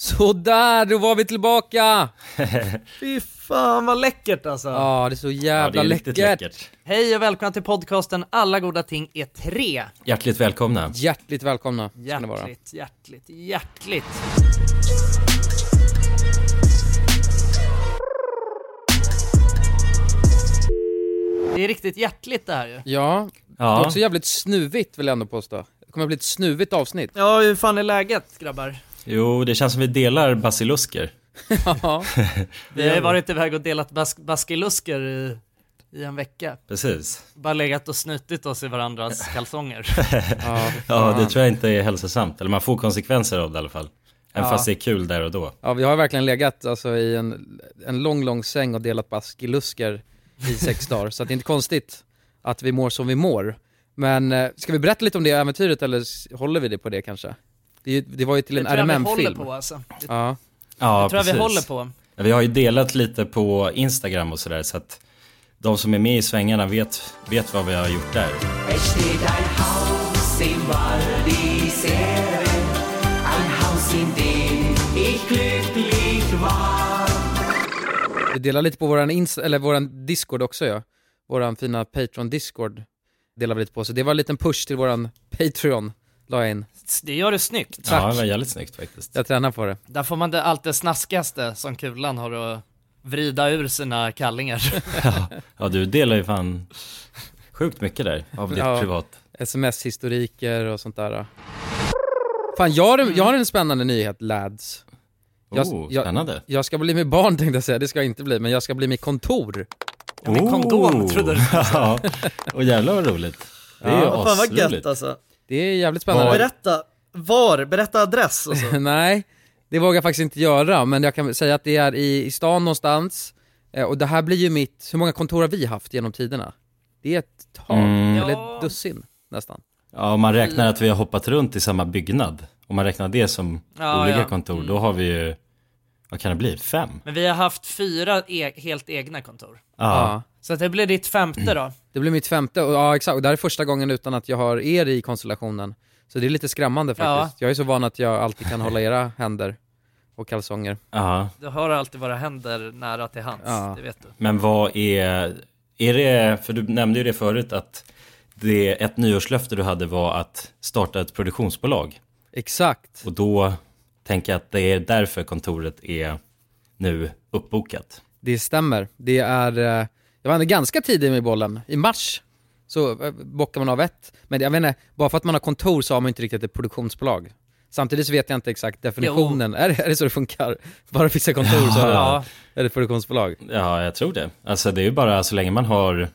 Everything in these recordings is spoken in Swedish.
Sådär, då var vi tillbaka! Fy fan vad läckert alltså. Ja, det är så Ja, jävla det är läckert. läckert. Hej och välkomna till podcasten Alla goda ting är tre. Hjärtligt välkomna. Hjärtligt välkomna. Hjärtligt, hjärtligt, hjärtligt. Det är riktigt hjärtligt det här ju. Ja, det är Ja, också jävligt snuvigt vill jag ändå påstå. Det kommer att bli ett snuvigt avsnitt. Ja, hur fan är läget grabbar? Jo det känns som vi delar basilusker. Ja, Vi har ju varit iväg och delat bas baskilusker i, i en vecka. Precis. Bara legat och snutit oss i varandras kalsonger. ja, Ja, det tror jag inte är hälsosamt. Eller man får konsekvenser av det i alla fall. Även Ja. fast det är kul där och då. ja, vi har verkligen legat alltså, i en, en lång, lång säng och delat baskilusker i sex dagar. Så att det är inte konstigt att vi mår som vi mår. Men eh, ska vi berätta lite om det äventyret eller håller vi det på det kanske? Det, det var ju till en Det tror jag vi håller RMM-film. på alltså. Det Ja, Ja, tror jag vi håller på. Ja, Vi har ju delat lite på Instagram och sådär så att de som är med i svängarna vet, vet vad vi har gjort där. Vi delar lite på våran, ins- eller våran Discord också ja. Våran fina Patreon-Discord delar vi lite på. Så det var en liten push till våran Patreon, la jag in. Det gör du snyggt. Tack. Ja, det var jävligt snyggt faktiskt. Jag tränar på det. Där får man det, allt det snaskigaste som kulan har att vrida ur sina kallingar. Ja, du delar ju fan sjukt mycket där av ditt Ja. privat. Sms-historiker och sånt där. Fan, jag har, en- jag har en spännande nyhet lads. Jag- Oh, jag- spännande. Jag ska bli med barn tänkte jag säga, det ska jag inte bli, men jag ska bli med kontor. Ja, med kondom, trodde du. Ja, och jävlar vad roligt. Det är Ja. ju Fan, Fan vad gött alltså. Det är jävligt spännande. Berätta, var? Berätta adress och så. Nej, det vågar jag faktiskt inte göra, men jag kan säga att det är i, i stan någonstans. Eh, Och det här blir ju mitt, hur många kontor har vi haft genom tiderna? Det är ett tag, Mm. eller ett dussin nästan. Ja, om man räknar att vi har hoppat runt i samma byggnad, om man räknar det som Ja, olika ja. kontor, då har vi ju, vad kan det bli, fem? Men vi har haft fyra e helt egna kontor. Ja, Så att det blir ditt femte då. Det blir mitt femte, och ja exakt, och det här är första gången utan att jag har er i konstellationen. Så det är lite skrämmande faktiskt. Jag är så van att jag alltid kan hålla era händer och kalsonger. ja. Du har alltid våra händer nära till hands, Ja. det vet du. Men vad är, är det, för du nämnde ju det förut att det, ett nyårslöfte du hade var att starta ett produktionsbolag. Exakt. Och då tänker jag att det är därför kontoret är nu uppbokat. Det stämmer. Det är, eh, jag var ändå ganska tidig med bollen. I mars så eh, bockar man av ett. Men jag vet inte, bara för att man har kontor så har man inte riktigt ett produktionsbolag. Samtidigt så vet jag inte exakt definitionen. Är, det- är det så det funkar? Bara vissa kontor så Ja. är det ett produktionsbolag. Ja, jag tror det. Alltså det är ju bara så länge man har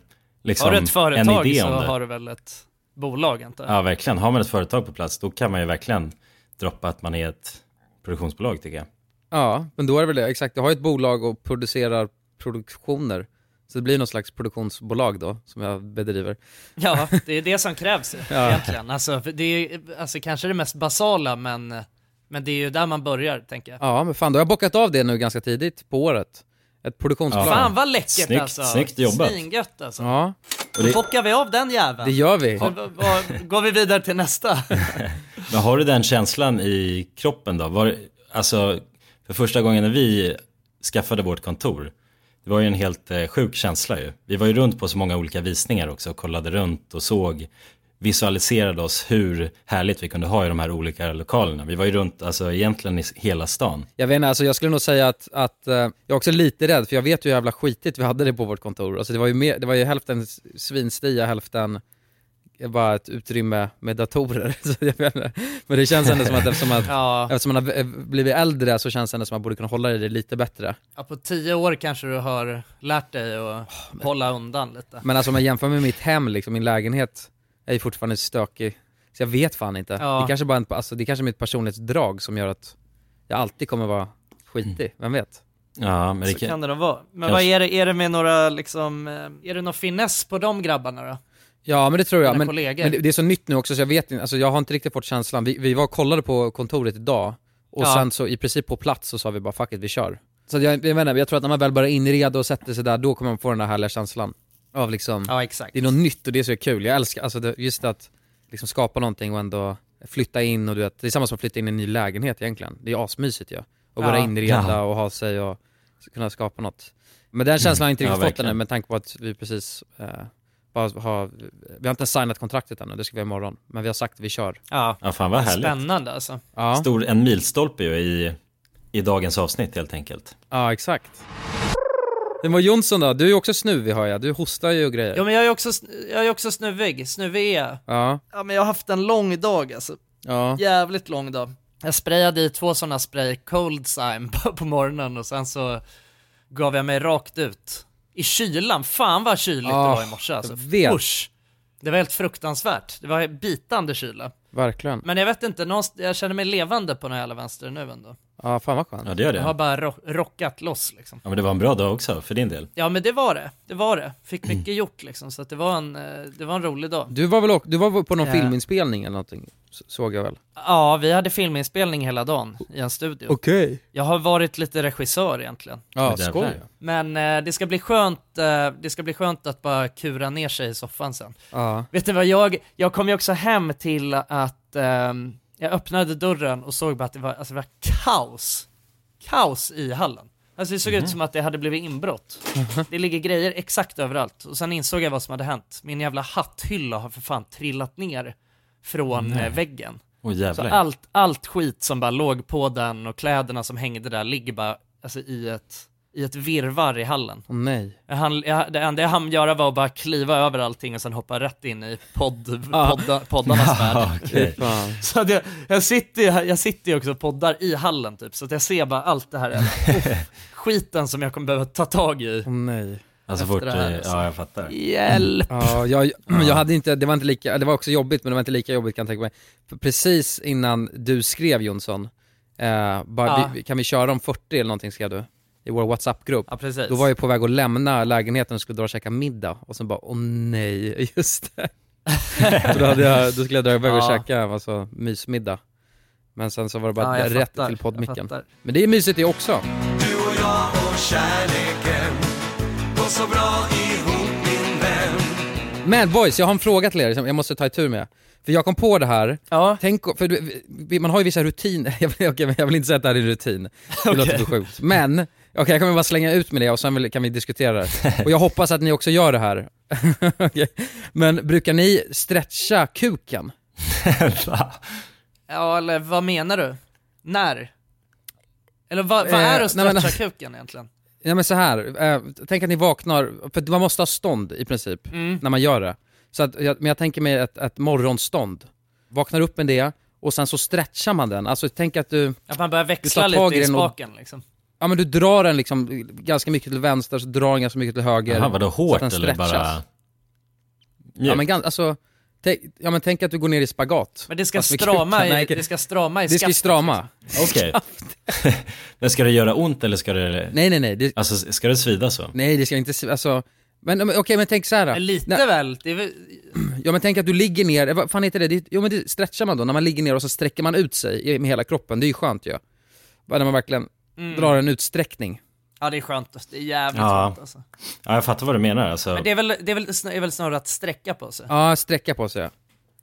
liksom Har du ett företag så det. har du väl ett bolag jag? Ja, verkligen. Har man ett företag på plats, då kan man ju verkligen droppa att man är ett produktionsbolag tycker jag. Ja, men då är det väl det. Exakt, jag har ett bolag och producerar produktioner. Så det blir någon slags produktionsbolag då, som jag bedriver. Ja, det är det som krävs Ja. egentligen. Alltså, det är alltså, kanske det mest basala, men, men det är ju där man börjar, tänker jag. Ja, men fan, då har jag bockat av det nu ganska tidigt på året. Ett produktionsbolag. Ja. Fan vad läckert Snyggt, alltså. snyggt jobbat. Svingött alltså. Ja, Och Då bockar vi av den jäveln. det gör vi. Så, går vi vidare till nästa? men har du den känslan i kroppen då? Var, alltså, för första gången när vi skaffade vårt kontor, det var ju en helt eh, sjuk känsla ju. Vi var ju runt på så många olika visningar också och kollade runt och såg, visualiserade oss hur härligt vi kunde ha i de här olika lokalerna. Vi var ju runt, alltså egentligen i hela stan. Jag vet inte, alltså jag skulle nog säga att, att eh, jag är också lite rädd, för jag vet ju hur jävla skitigt vi hade det på vårt kontor. Alltså det var ju, mer, det var ju hälften svinstia, hälften bara ett utrymme med datorer. Men det känns ändå som att eftersom, att, Ja, eftersom man har eh, blivit äldre så känns det ändå som att man borde kunna hålla i det lite bättre. ja, på tio år kanske du har lärt dig att hålla undan lite. Men alltså om jag jämför med mitt hem, liksom, min lägenhet är ju fortfarande stökig. Så jag vet fan inte. Ja. Det kanske bara en, alltså, det är kanske är mitt personlighetsdrag som gör att jag alltid kommer vara skitig, vem vet? Ja, men det Så kan, kan det nog vara. Men Kanske. vad är det, är det med några liksom, eh, är det någon finess på de grabbarna då? Ja men det tror jag, men, men det, är så nytt nu också så jag vet inte, alltså jag har inte riktigt fått känslan. Vi, vi var och kollade på kontoret idag och Ja. sen så i princip på plats så sa vi bara fuck it, vi kör. Så jag, jag menar, jag tror att när man väl börjar inreda och sätter sig där, då kommer man få den där härliga känslan av liksom, Ja, exakt. det är något nytt och det är så kul. Jag älskar, alltså det, just att liksom skapa någonting och ändå flytta in och du vet, det är samma som att flytta in i en ny lägenhet egentligen. Det är asmysigt ju. Ja. Och börja Ja. inreda Ja. och ha sig och kunna skapa något. Men den känslan har jag inte Ja, riktigt fått ännu med tanke på att vi precis eh, bara har, vi har inte signat kontraktet ännu, det ska vi göra imorgon. Men vi har sagt att vi kör. Ja, Ja, fan vad härligt. spännande alltså. Ja, Stor, en milstolpe ju i, i dagens avsnitt helt enkelt. ja exakt. Det var Jonsson då, du är ju också snuvig har jag, du hostar ju och grejer. Ja men jag är också, jag är också snuvig, snuvig är jag. Ja, Ja men jag har haft en lång dag alltså. ja. Jävligt lång dag. Jag sprayade i två sådana spray cold Zyme på, på morgonen och sen så gav jag mig rakt ut. I kylan, fan vad kyligt Ah, det var i morse alltså. Usch. Det var helt fruktansvärt. Det var bitande kyla. Verkligen. Men jag vet inte, jag känner mig levande på någon jävla vänster nu ändå. Ja, fan vad skönt. Ja det gör Jag har det. bara ro- rockat loss liksom. Ja men det var en bra dag också för din del. Ja men det var det, det var det. Fick mycket gjort liksom, så att det var en, eh, det var en rolig dag. Du var väl också, du var på någon Ja. filminspelning eller någonting? Såg jag väl? Ja, vi hade filminspelning hela dagen i en studio. Okej. Jag har varit lite regissör egentligen. Ja, Jävlar. skoj. Men eh, det ska bli skönt, eh, det ska bli skönt att bara kura ner sig i soffan sen. Ja. Vet du vad, jag, jag kom ju också hem till att ehm, jag öppnade dörren och såg bara att det var, alltså det var kaos. Kaos i hallen. Alltså det såg ut som att det hade blivit inbrott. Det ligger grejer exakt överallt. Och sen insåg jag vad som hade hänt. Min jävla hatthylla har för fan trillat ner från eh, väggen. Åh Så allt, allt skit som bara låg på den och kläderna som hängde där ligger bara alltså, i, ett, i ett virvar i hallen. Åh nej. Jag, det enda jag hann göra var att bara kliva över allting och sen hoppa rätt in i podd, podda, poddarnas värld. Fy fan. Så att jag, jag, sitter, jag sitter ju också och poddar i hallen typ, så att jag ser bara allt det här uff, skiten som jag kommer behöva ta tag i. Åh nej. Alltså fort, det här, eh, alltså. ja jag fattar. Hjälp! Ja, jag, jag hade inte, det var inte lika, det var också jobbigt men det var inte lika jobbigt kan jag tänka mig. För precis innan du skrev Jonsson, eh, bara, Ja. vi, kan vi köra om 40 eller någonting skrev du? I vår WhatsApp-grupp. Ja precis. Då var jag på väg att lämna lägenheten och skulle dra och käka middag och sen bara, åh nej, just det. så då, hade jag, då skulle jag dra iväg och Ja. käka alltså, mysmiddag. Men sen så var det bara ja, rätt fattar, till poddmicken. Men det är mysigt det också. Du och jag och kärleken går så bra ihop min vän Men boys, jag har en fråga till er som jag måste ta tur med. För jag kom på det här, Ja, Tänk, för du, man har ju vissa rutiner, jag vill, jag vill inte säga att det här är en rutin, det låter för sjukt. Men, okej jag kommer bara slänga ut med det och sen kan vi diskutera det. Och jag hoppas att ni också gör det här. Okej. Men brukar ni stretcha kuken? Ja, eller vad menar du? När? Eller vad, vad Eh, är att nej, men- stretcha kuken egentligen? Ja men så här, eh, tänk att ni vaknar, för man måste ha stånd i princip Mm. när man gör det. Så att, men jag tänker mig ett, ett morgonstånd. Vaknar upp med det och sen så stretchar man den. Alltså tänk att du, Att man börjar växla lite i spaken liksom. Ja men du drar den liksom ganska mycket till vänster, så drar den ganska mycket till höger. Jaha, vadå hårt den eller bara Ja mjukt? men, gan- alltså, tänk, ja men tänk att du går ner i spagat. Men det ska med strama i, Nej, det ska strama i det ska strama. Okej. men ska det göra ont eller ska det, Nej nej nej, det, alltså ska det svida så? nej det ska inte, alltså, men okej men tänk så här. då. Lite Nej, väl, det är väl, Ja men tänk att du ligger ner, eh, vad fan heter det? det? Jo men det stretchar man då, när man ligger ner och så sträcker man ut sig med hela kroppen, det är ju skönt ju. Bara när man verkligen Mm. drar en utsträckning. ja det är skönt, det är jävligt Ja. skönt alltså. Ja jag fattar vad du menar alltså. Men det är väl, det är väl, är väl snarare att sträcka på sig. Ja, sträcka på sig ja.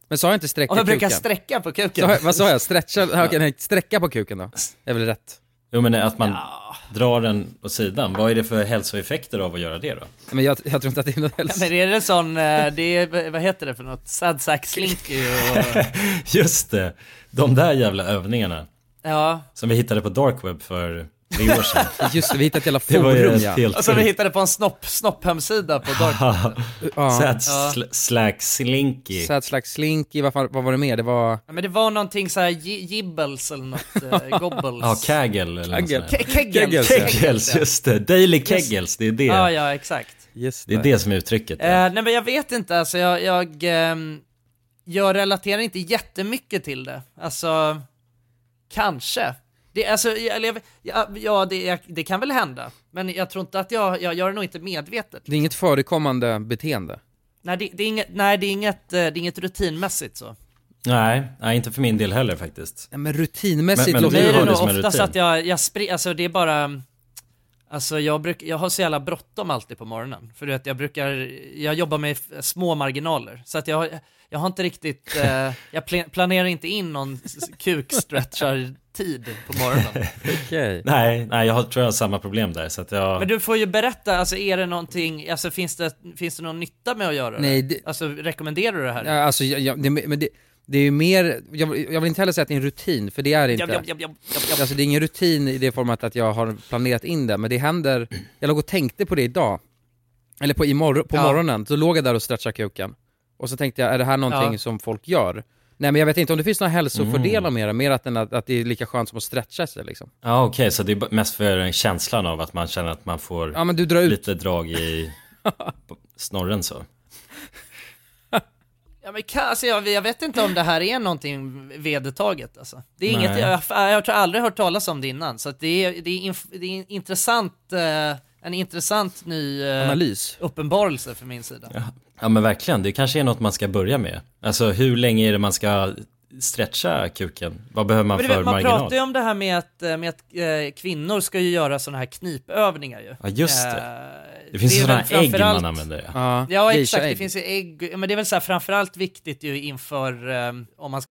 Men sa jag inte sträcka Om jag brukar kuken? sträcka på kuken. jag, vad sa jag? Stretcha? Ja. Okej, nej, sträcka på kuken då. är väl rätt. Jo men att man drar den åt sidan, vad är det för hälsoeffekter av att göra det då? Men jag, jag tror inte att det är något Ja, helst. men är det sån, eh, det är, vad heter det för något? Sad sack slinky och... Just det, de där jävla övningarna Ja, som vi hittade på dark web för tre år sedan. Just det, vi hittade ett jävla Det var ju forum ett ja. helt alltså vi hittade på en snopp, snopp-hemsida på Dark. ja. Sad sl- slack slinky. Sad slags slinky, vad, vad var det mer? Det var... Ja, men det var någonting såhär gibbles eller något, uh, gobbles. Ja, kagel eller något Kegels. Kegels, Kegels, just det. Daily kegels, det är det. Ja, ja, exakt. Just Det är det som är uttrycket. Eh, nej men jag vet inte, alltså jag, jag, ehm, jag relaterar inte jättemycket till det. Alltså, kanske. Det, alltså, jag, ja, ja det, jag, det kan väl hända. Men jag tror inte att jag, jag gör det nog inte medvetet. Det är inget förekommande beteende. Nej, det, det är inget, nej, det är inget, eh, det är inget rutinmässigt så. Nej, nej, inte för min del heller faktiskt. Ja, men rutinmässigt Men- men du det nog oftast rutin. att jag, jag spri, alltså det är bara, alltså jag, bruk, jag har så jävla bråttom alltid på morgonen. För du vet, jag brukar, jag jobbar med små marginaler. Så att jag, har- jag har inte riktigt, eh, jag pl- planerar inte in någon kukstretchar-tid på morgonen. Okej. Nej, nej jag har, tror jag har samma problem där. Så att jag... Men du får ju berätta, alltså är det någonting, alltså finns det, finns det någon nytta med att göra Nej, det? det- Alltså rekommenderar du det här? Ja, alltså, jag, jag, det, men det, det är ju mer, jag, jag vill inte heller säga att det är en rutin, för det är det inte. Japp, japp, japp. Alltså det är ingen rutin i det format att jag har planerat in det, men det händer, jag låg och tänkte på det idag, eller på, imorgon, på Ja. morgonen, så låg jag där och stretchade kuken. Och så tänkte jag, är det här någonting Ja. som folk gör? Nej men jag vet inte om det finns några hälsofördelar med det, mer att, än att, att det är lika skönt som att stretcha sig liksom. Ja okej, så det är mest för känslan av att man känner att man får Ja men du drar ut, lite drag i snorren så. Ja, men alltså, jag, jag vet inte om det här är någonting vedertaget alltså. Det är Nej. inget, jag, jag har aldrig hört talas om det innan, så att det, är, det, är inf, det är intressant, eh, en intressant ny eh, analys. uppenbarelse för min sida. Ja. ja men verkligen, det kanske är något man ska börja med. Alltså hur länge är det man ska stretcha kuken? Vad behöver man Men för vet, man marginal? pratar ju om det här med att, eh, med att eh, kvinnor ska ju göra sådana här knipövningar ju. Ja, just det. Det finns sådana här ägg man använder. Ja. Ja, exakt, det finns ju ägg, men det är väl så här framförallt viktigt ju inför om man ska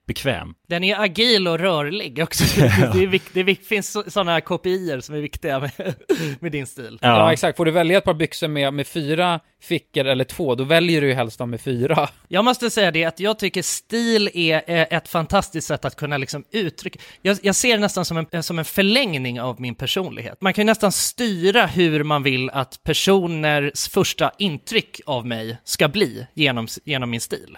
Bekväm. Den är agil och rörlig också. Det, är vik- det är vik- finns sådana kopior som är viktiga med, med din stil. Ja. exakt. Får du välja ett par byxor med, med fyra fickor eller två, då väljer du ju helst de med fyra. Jag måste säga det att jag tycker stil är ett fantastiskt sätt att kunna liksom uttrycka. Jag, jag ser det nästan som en, som en förlängning av min personlighet. Man kan ju nästan styra hur man vill att personers första intryck av mig ska bli genom, genom min stil.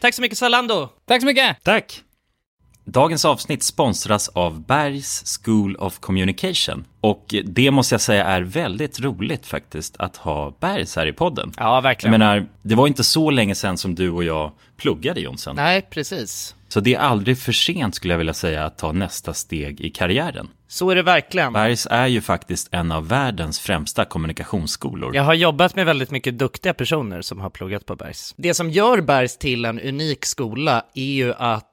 Tack så mycket Zalando! Tack så mycket! Tack! Dagens avsnitt sponsras av Bergs School of Communication. Och det måste jag säga är väldigt roligt faktiskt att ha Bergs här i podden. Ja, Jag verkligen. menar, det var inte så länge sedan som du och jag pluggade Jonsson. Nej, precis. Så det är aldrig för sent skulle jag vilja säga att ta nästa steg i karriären. Så är det verkligen. Bergs är ju faktiskt en av världens främsta kommunikationsskolor. Jag har jobbat med väldigt mycket duktiga personer som har pluggat på Bergs. Det som gör Bergs till en unik skola är ju att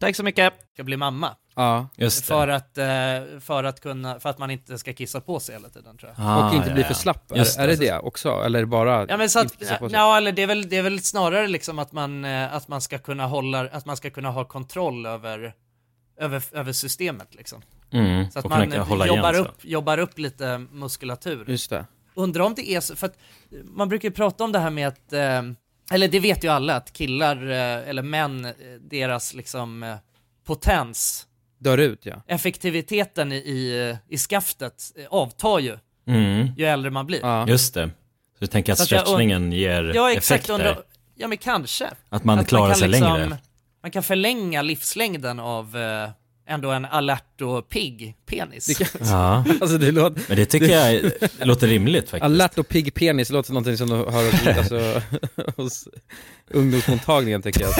Tack så mycket. Ska bli mamma. Ja. Just det. För att, eh, för att kunna, för att man inte ska kissa på sig hela tiden tror jag. och Ah, inte ja, bli ja. för slapp, Just är, är det det också? Eller är det bara Ja men så inte att, kissa på sig? ja eller det är väl, det är väl snarare liksom att man, eh, att man ska kunna hålla, att man ska kunna ha kontroll över, över, över systemet liksom. Mm, Så att och man jobbar, igen, upp, jobbar upp lite muskulatur. Just det. Undrar om det är så, för att man brukar ju prata om det här med att, eh, eller det vet ju alla, att killar, eh, eller män, eh, deras liksom eh, potens, Dör ut ja. effektiviteten i, i, skaftet avtar ju, Mm, ju äldre man blir. ja. just det. Så du tänker att Så att jag stretchningen ger Ja exakt, effekt undrar, där? ja men kanske. Att man klarar kan sig längre? Man kan förlänga livslängden av ändå en alert och pigg penis. Det kan, Ja, alltså det låter... men det tycker jag låter rimligt faktiskt. Alert och pigg penis låter som någonting som du hör hos, alltså, hos ungdomsmottagningen tycker jag.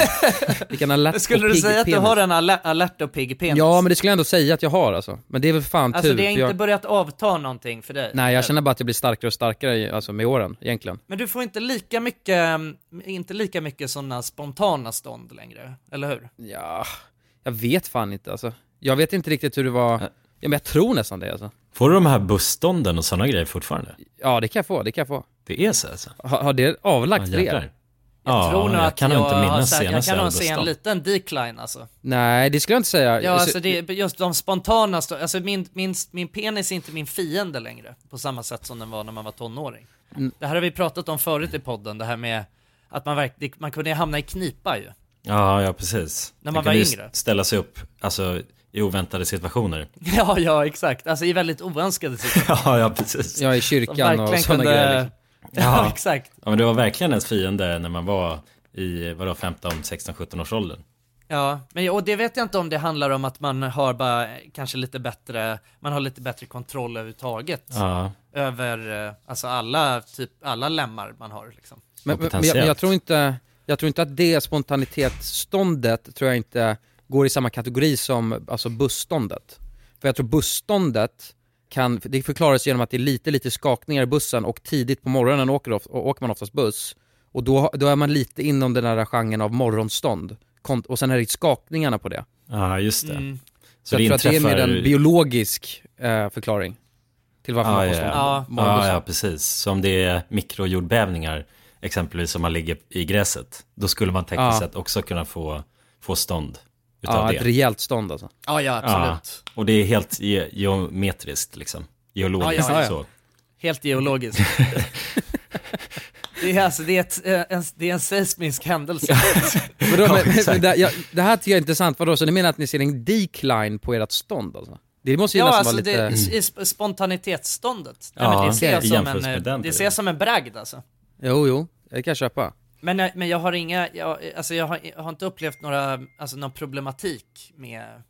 Vilken alert Skulle och du säga att du penis. har en alert, alert och pigg penis? Ja men det skulle jag ändå säga att jag har alltså. Men det är väl fan Alltså tur. det har inte jag... börjat avta någonting för dig? Nej jag känner bara att jag blir starkare och starkare alltså, med åren egentligen. Men du får inte lika mycket, mm, inte lika mycket sådana spontana stånd längre, eller hur? Ja, jag vet fan inte alltså. Jag vet inte riktigt hur det var. Ja men jag tror nästan det alltså. Får du de här busstånden och sådana grejer fortfarande? Ja det kan jag få, det kan jag få. Det är så alltså? Har, har det avlagt Ja, för jävlar. er? Jag ja, tror nog jag att kan jag, inte minnas sett, jag kan nog se en liten decline alltså. Nej det skulle jag inte säga. Ja alltså det, just de spontana alltså min, min, min penis är inte min fiende längre, på samma sätt som den var när man var tonåring. Mm. Det här har vi pratat om förut i podden, det här med att man verkligen, man kunde hamna i knipa ju. Ja, ja precis. När man kan var yngre. ställa sig upp, alltså i oväntade situationer. Ja, ja exakt, alltså i väldigt oönskade situationer. ja, ja precis. Är i kyrkan och sådana kunde- grejer. Liksom. Ja, exakt. Ja, men det var verkligen ens fiende när man var i, vadå, 15, 16, 17 års åldern. Ja, men och det vet jag inte om det handlar om att man har bara kanske lite bättre, man har lite bättre kontroll överhuvudtaget. Ja, Över, eh, alltså alla, typ, alla lemmar man har liksom. Men, men, men, jag, men jag tror inte, jag tror inte att det spontanitetsståndet tror jag inte går i samma kategori som alltså busståndet. För jag tror busståndet kan, det förklaras genom att det är lite, lite skakningar i bussen och tidigt på morgonen åker, of, åker man oftast buss. Och då, då är man lite inom den här genren av morgonstånd. Kont- Och sen är det skakningarna på det. ja just det. Mm. Så, jag tror att det är mer en biologisk eh, förklaring till varför Ja, man ja, får ja. morgonbussen. Ja, ja, precis. Som det är mikrojordbävningar, exempelvis om man ligger i gräset. Då skulle man tekniskt Ja. sett också kunna få, få stånd utav Ja, det. ett rejält stånd alltså. Ja, ja absolut. Ja, och det är helt ge- geometriskt liksom. Geologiskt Ja, ja, ja. så. Helt geologiskt. det är alltså, det är, ett, eh, en, det är en seismisk händelse. Vadå, men, men, det, jag, det här tycker jag är intressant, vadå, så ni menar att ni ser en decline på ert stånd alltså? Det måste ju ja, nästan alltså vara lite... i sp- spontanitetsståndet. Ja, Nej, men det ser som en, det ser som en bragd alltså. Jo, jo, det kan jag köpa. Men, jag- men jag har inga, jag, alltså jag har, jag har inte upplevt några, alltså någon problematik med,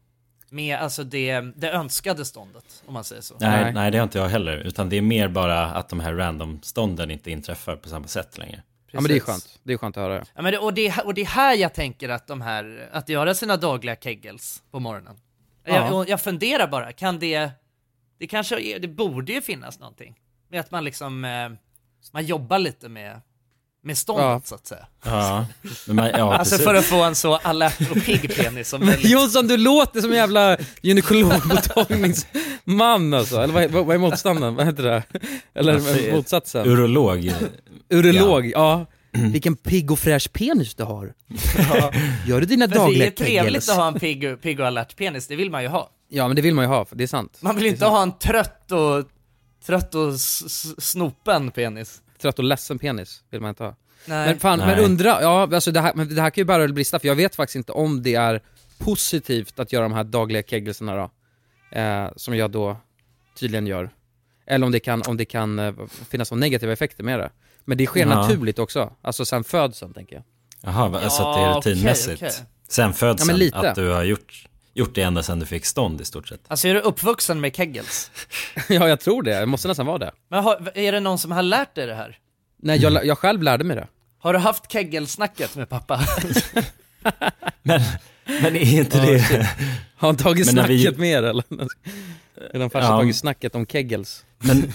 med alltså det, det önskade ståndet, om man säger så. Nej, Nej. nej, det har inte jag heller. Utan det är mer bara att de här random-stånden inte inträffar på samma sätt längre. Ja men det är Precis. skönt, det är skönt att höra. Ja, men det, och, det, och det är här jag tänker att de här, att göra sina dagliga kegels på morgonen. Ja. Jag, jag funderar bara, kan det, det kanske, det borde ju finnas någonting. Med att man liksom, eh, man jobbar lite med, med ståndet Ja. så att säga. Ja, men man, ja alltså precis. för att få en så alert och pigg penis som möjligt. Jonsson du låter som en jävla gynekologmottagningsman alltså, eller vad, är- vad, vad är motståndaren, vad heter det? Eller Alltså, motsatsen? Urolog. Urolog, ja. Vilken pigg och fräsch penis du har. Gör du dina Men det är dagliga trevligt kegels? att ha en pigg, och- pigg och alert penis, det vill man ju ha. Ja men det vill man ju ha, för det är sant. Man vill inte ha en trött och, trött och snopen penis. Trött och ledsen penis vill man inte ha. Nej. Men fan, men Nej. undra, ja alltså det här, men det här kan ju bara brista för jag vet faktiskt inte om det är positivt att göra de här dagliga kegelserna då. Eh, som jag då tydligen gör. Eller om det kan, om det kan eh, finnas några negativa effekter med det. Men det sker Ja. naturligt också, alltså sen födseln tänker jag. Jaha, alltså att det är Ja, rutinmässigt. okej, okej. Sen Ja, födseln, men lite. att du har gjort, gjort det ända sedan du fick stånd i stort sett. Alltså är du uppvuxen med kegels? ja, jag tror det. Det måste nästan vara det. Men har, är det någon som har lärt dig det här? Nej, jag, jag själv lärde mig det. Har du haft kegelsnacket med pappa? Men, men är inte det... shit. Har han tagit Men vi- snacket med er eller? Är de farsan Ja. tagit snacket om kegels? Men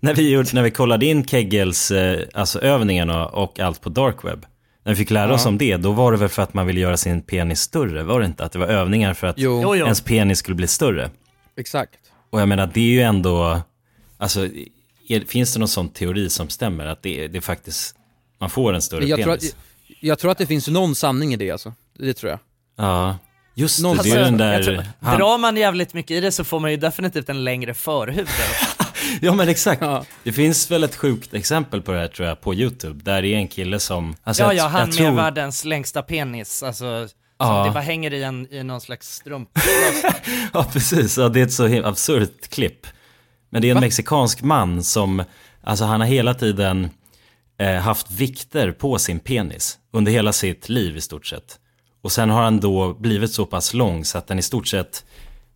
när vi, gjorde, när vi kollade in Kegels, eh, alltså övningarna och allt på dark web. När vi fick lära oss Ja. om det, då var det väl för att man ville göra sin penis större, var det inte? Att det var övningar för att Jo. Jo, jo. ens penis skulle bli större. Exakt. Och jag menar, det är ju ändå, alltså, är, finns det någon sån teori som stämmer? Att det, det är faktiskt, man får en större Jag tror, penis? att, jag tror att det finns någon sanning i det alltså. Det tror jag. Ja, just det, Någon- det är ju den där... jag tror, han- Drar man jävligt mycket i det så får man ju definitivt en längre förhud. Ja men exakt. Det finns väl ett sjukt exempel på det här tror jag på YouTube, där det är en kille som... Alltså, ja, ja, han med tror- världens längsta penis, alltså, Ja. det bara hänger i, en, i någon slags strump. Ja precis, ja, det är ett så absurt klipp. Men det är en mexikansk man som, alltså han har hela tiden eh, haft vikter på sin penis under hela sitt liv i stort sett. Och sen har han då blivit så pass lång så att den i stort sett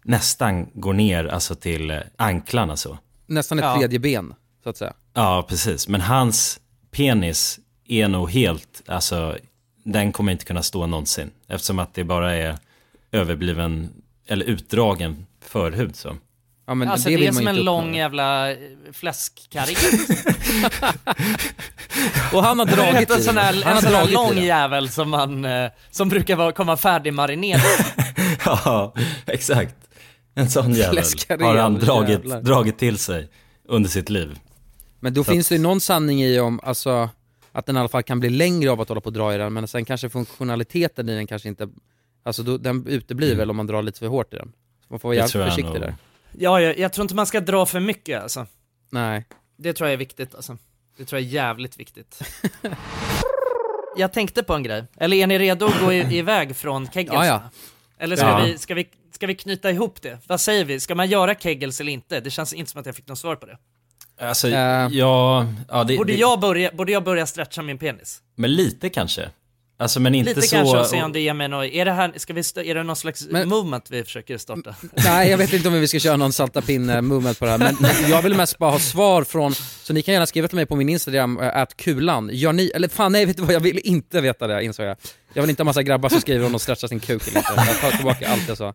nästan går ner alltså till eh, anklarna så. Nästan ett Ja. tredje ben, så att säga. Ja, precis. Men hans penis är nog helt, alltså den kommer inte kunna stå någonsin. Eftersom att det bara är överbliven, eller utdragen förhud så. Ja, men alltså det det, är som en lång uppnå. jävla eh, fläskkarré. Och han har dragit en i sån här, en har sån här lång jävel som man, eh, som brukar vara, komma färdigmarinerad. Ja, exakt. En sån jävel har han dragit, jävlar. dragit till sig under sitt liv. Men då Så finns att- det ju någon sanning i om, alltså, att den i alla fall kan bli längre av att hålla på och dra i den, men sen kanske funktionaliteten i den kanske inte, alltså då, den uteblir väl om man drar lite för hårt i den. Så man får vara jävligt försiktig där. Ja, jag, jag tror inte man ska dra för mycket alltså. Nej. Det tror jag är viktigt alltså. Det tror jag är jävligt viktigt. jag tänkte på en grej. Eller är ni redo att gå i, iväg från kegelsarna? Ja, ja. Eller ska, Ja. vi, ska, vi, ska vi knyta ihop det? Vad säger vi? Ska man göra kegels eller inte? Det känns inte som att jag fick något svar på det. Alltså, Eh. ja, ja det, Borde, det, jag börja, borde jag börja stretcha min penis? men lite kanske. Alltså men inte Lite så... kanske och se om det ger mig något, är det här, ska vi, är det någon slags Men- movement vi försöker starta? Nej, jag vet inte om vi ska köra någon salta pinne movement på det här, men, men jag vill mest bara ha svar från, så ni kan gärna skriva till mig på min Instagram, äh, kulan. Gör ni, eller fan nej, vet du vad, jag vill inte veta det insåg jag. Jag vill inte ha massa grabbar som skriver om de stretchar sin kuk eller inte. Jag tar tillbaka allt jag sa.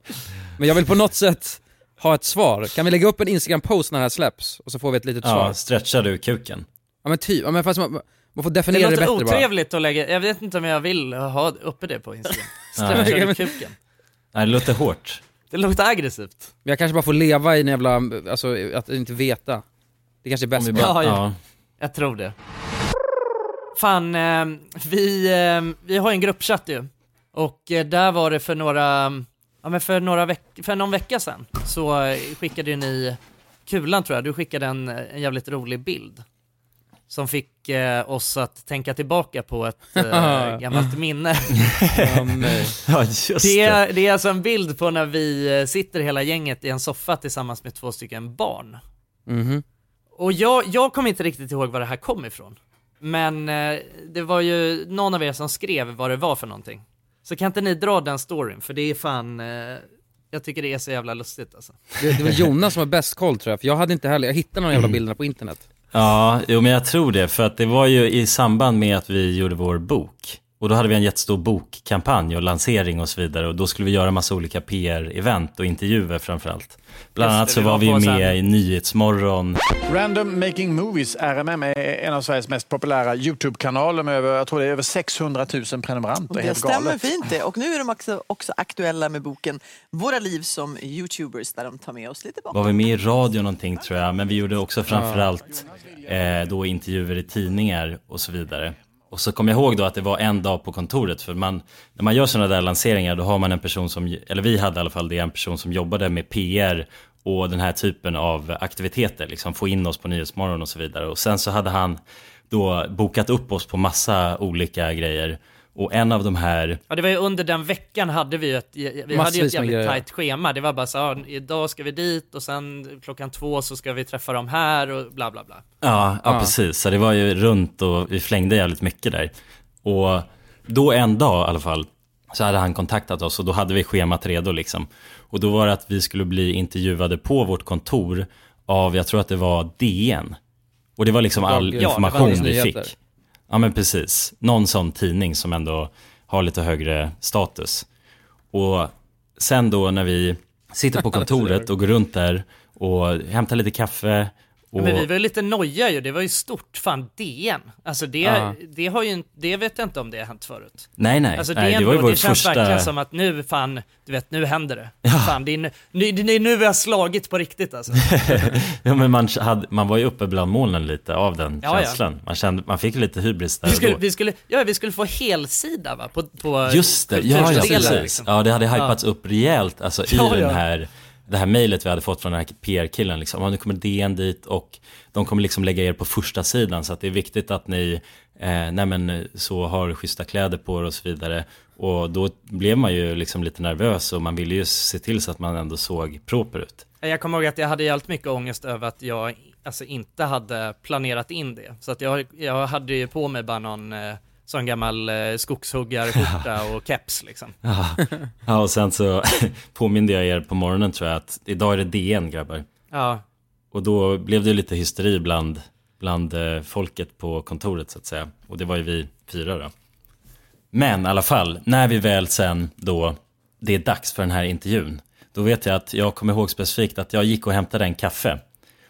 Men jag vill på något sätt ha ett svar. Kan vi lägga upp en Instagram-post när det här släpps? Och så får vi ett litet Ja, svar. stretchar du kuken? Ja men typ, ja, men fast man, man får Det definiera det, låter bättre bara. otrevligt att lägga, jag vet inte om jag vill ha uppe det på Instagram. Du kuken? Nej, det låter hårt. Det låter aggressivt. Men jag kanske bara får leva i en jävla, alltså att inte veta. Det kanske är bäst bara. bara- Ja, ja. Jag tror det. Fan, eh, vi, eh, vi har ju en gruppchatt ju. Och eh, där var det för några, ja men för några veck för någon vecka sedan så eh, skickade ju ni, Kulan tror jag, du skickade en, en jävligt rolig bild. Som fick eh, oss att tänka tillbaka på ett eh, gammalt minne. Ja, Det det. är, det är alltså en bild på när vi eh, sitter hela gänget i en soffa tillsammans med två stycken barn. Mhm. Och jag, jag kommer inte riktigt ihåg var det här kom ifrån. Men eh, det var ju någon av er som skrev vad det var för någonting. Så kan inte ni dra den storyn, för det är fan, eh, jag tycker det är så jävla lustigt alltså. Det, det var Jonas som har bäst koll tror jag, för jag hade inte heller, jag hittade de jävla bilderna på internet. Ja, jo men jag tror det. För att det var ju i samband med att vi gjorde vår bok. Och då hade vi en jättestor bokkampanj och lansering och så vidare. Och då skulle vi göra massa olika PR-event och intervjuer framförallt. Bland annat så var var vi med i Nyhetsmorgon. Random Making Movies, RMM, är en av Sveriges mest populära YouTube-kanaler med över, jag tror det är över 600 000 prenumeranter. Och det Helt stämmer galet. fint det. Och nu är de också, också aktuella med boken Våra liv som Youtubers där de tar med oss lite bakom. Var vi med i radio någonting tror jag. Men vi gjorde också framförallt eh, då intervjuer i tidningar och så vidare. Och så kom jag ihåg då att det var en dag på kontoret. För man, när man gör sådana där lanseringar då har man en person som, eller vi hade i alla fall det, en person som jobbade med PR och den här typen av aktiviteter. Liksom få in oss på Nyhetsmorgon och så vidare. Och sen så hade han då bokat upp oss på massa olika grejer. Och en av de här Ja det var ju under den veckan hade vi ju ett, vi hade ju ett jävligt tajt schema. Det var bara så ja, idag ska vi dit och sen klockan två så ska vi träffa dem här och bla bla bla. Ja, ja, Ja. precis. Så det var ju runt och vi flängde jävligt mycket där. Och då en dag i alla fall så hade han kontaktat oss och då hade vi schemat redo liksom. Och då var det att vi skulle bli intervjuade på vårt kontor av, jag tror att det var DN. Och det var liksom all Ja, information vi fick. Ja men precis. Någon sån tidning som ändå har lite högre status. Och sen då när vi sitter på kontoret och går runt där och hämtar lite kaffe och... Men vi var ju lite noja ju, det var ju stort. Fan, DN. Alltså det, Ja. det har ju det vet jag inte om det har hänt förut. Nej, nej. Alltså nej, DN det var ju vår det känns första... verkligen som att nu fan, du vet, nu händer det. Fan, det är, nu, det är nu vi har slagit på riktigt alltså. ja, men man, hade, man var ju uppe bland molnen lite av den Ja, ja. känslan. Man, kände, man fick lite hybris där Vi skulle, då. vi skulle, ja, vi skulle få helsida va? På, på Just det, ja, ja precis. liksom. Ja, det hade hypats upp rejält alltså, i Ja, den ja. här, det här mejlet vi hade fått från den här PR-killen. Liksom. Nu kommer DN dit och de kommer liksom lägga er på första sidan så att det är viktigt att ni eh, nej men, så har schyssta kläder på er och så vidare. Och då blev man ju liksom lite nervös och man ville ju se till så att man ändå såg proper ut. Jag kommer ihåg att jag hade jävligt mycket ångest över att jag alltså, inte hade planerat in det. Så att jag, jag hade ju på mig bara någon eh, sån gammal eh, skogshuggarskjorta och keps liksom. Ja. ja, och sen så påminde jag er på morgonen tror jag att idag är det DN grabbar. Ja. Och då blev det lite hysteri bland, bland eh, folket på kontoret så att säga. Och det var ju vi fyra då. Men i alla fall, när vi väl sen då, det är dags för den här intervjun. Då vet jag att jag kommer ihåg specifikt att jag gick och hämtade en kaffe.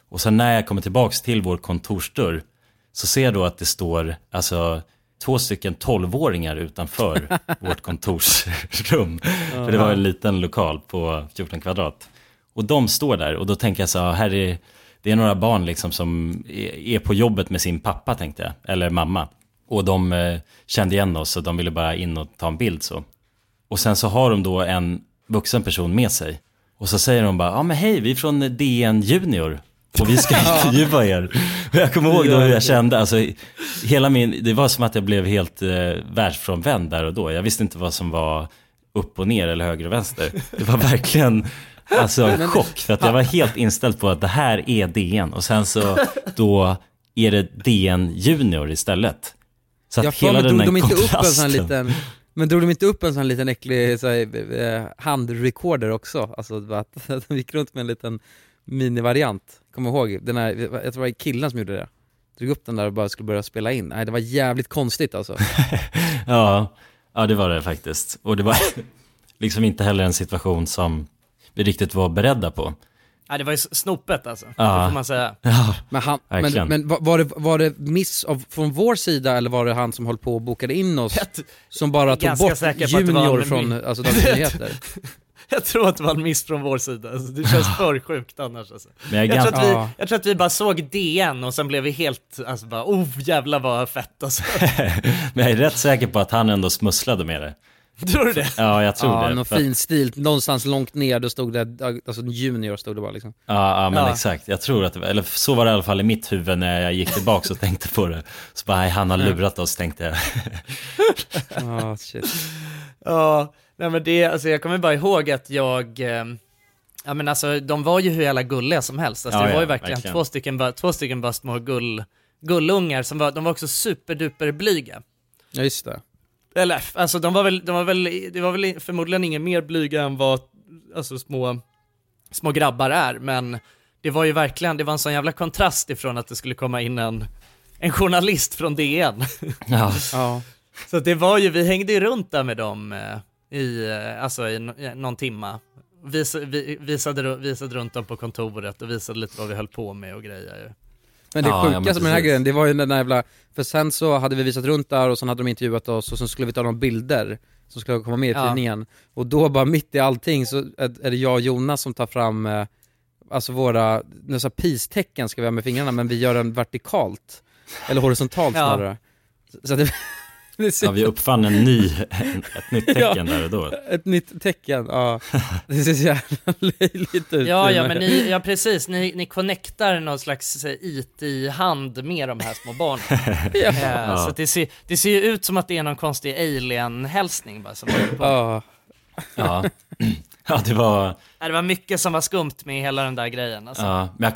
Och sen när jag kommer tillbaks till vår kontorsdörr så ser jag då att det står alltså två stycken tolvåringar utanför vårt kontorsrum. För det var en liten lokal på 14 kvadrat. Och de står där och då tänker jag så här, här är, det är några barn liksom som är på jobbet med sin pappa tänkte jag, eller mamma. Och de eh, kände igen oss och de ville bara in och ta en bild så. Och sen så har de då en vuxen person med sig. Och så säger de bara, ja men hej, vi är från DN Junior. Och vi ska intervjua er. Jag kommer ihåg då hur jag kände, alltså hela min, det var som att jag blev helt eh, världsfrånvänd där och då. Jag visste inte vad som var upp och ner eller höger och vänster. Det var verkligen, alltså Men- chock. För att jag var helt inställd på att det här är DN. Och sen så då är det DN Junior istället. Så att Jag hela den drog här de inte upp en sån kontrasten. liten, men drog de inte upp en sån liten äcklig så här, eh, handrecorder också? Alltså att de gick runt med en liten minivariant, kommer ihåg? Den här, jag tror det var killen som gjorde det. Drog upp den där och bara skulle börja spela in. Nej det var jävligt konstigt alltså. Ja, ja det var det faktiskt. Och det var liksom inte heller en situation som vi riktigt var beredda på. Ja, det var ju snopet alltså, Ja. det får man säga. Ja, Men, han, men, men var- det, var det miss av, från vår sida eller var det han som höll på och bokade in oss? som bara tog bort Junior från alltså, Dagens Nyheter? Jag tror att det var en miss från vår sida, alltså, det känns för sjukt annars alltså. Men jag jag, tror vi, Ja. jag tror att vi bara såg DN och sen blev vi helt, alltså bara, oh jävlar vad fett alltså. Men jag är rätt säker på att han ändå smusslade med det. Tror du det? Ja, jag tror ja, det. någon För fin stil, någonstans långt ner då stod det, alltså Junior stod det bara liksom. Ja, ja men Ja. exakt. Jag tror att det var, eller så var det i alla fall i mitt huvud när jag gick tillbaka och tänkte på det. Så bara, han har lurat oss tänkte jag. Ja, shit. Ja, nej men det, alltså jag kommer bara ihåg att jag, eh, ja men alltså de var ju hur jävla gulliga som helst. Alltså, Ja, det var ja, ju verkligen, verkligen. Två, stycken, bara, två stycken bara små gull, gullungar som var, de var också superduper blyga. Ja just det. Eller alltså de var väl, de var väl, det var väl förmodligen ingen mer blyga än vad alltså, små, små grabbar är, men det var ju verkligen, det var en sån jävla kontrast ifrån att det skulle komma in en, en journalist från DN. Ja. ja. Så det var ju, vi hängde ju runt där med dem eh, i, eh, alltså i, någon timma. Vis, vi, visade, visade runt dem på kontoret och visade lite vad vi höll på med och grejer ju. Men det Ja, sjukaste med den här grejen, det var ju den där jävla, för sen så hade vi visat runt där och sen hade de intervjuat oss och sen skulle vi ta några bilder som skulle komma med i Ja. tidningen. Och då bara mitt i allting så är det jag och Jonas som tar fram, eh, alltså våra, nästan peace-tecken ska vi ha med fingrarna men vi gör den vertikalt. Eller horisontalt Ja. snarare. Så att det, Ja, vi uppfann en ny, ett nytt tecken Ja. där och då. Ett nytt tecken, ja. Det ser så jävla löjligt ut. Ja, ja men ni, ja precis, ni, ni connectar någon slags eh, IT-hand med de här små barnen. Ja. Eh, Ja. Så det ser, det ser ju ut som att det är någon konstig alien-hälsning bara som på. Ja. Ja, ja det var, Det var mycket som var skumt med hela den där grejen alltså. ja, men jag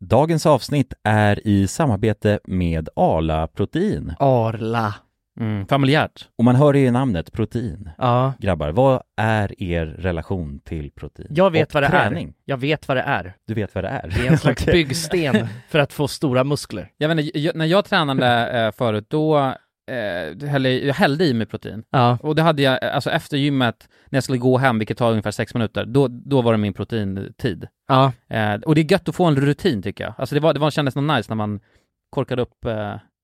Dagens avsnitt är i samarbete med Arla Protein. Arla. Mm, familjärt. Och man hör ju i namnet protein. Ja. Grabbar, vad är er relation till protein? Jag vet Och vad det träning? är. Jag vet vad det är. Du vet vad det är? Det är en slags byggsten för att få stora muskler. Jag vet inte, jag, när jag tränade eh, förut, då eh, hällde, jag hällde i mig protein. Ja. Och det hade jag, alltså efter gymmet, när jag skulle gå hem, vilket tar ungefär sex minuter, då, då var det min proteintid. Ja. Eh, och det är gött att få en rutin tycker jag. Alltså det, var, det var, kändes nog nice när man korkade upp... Eh...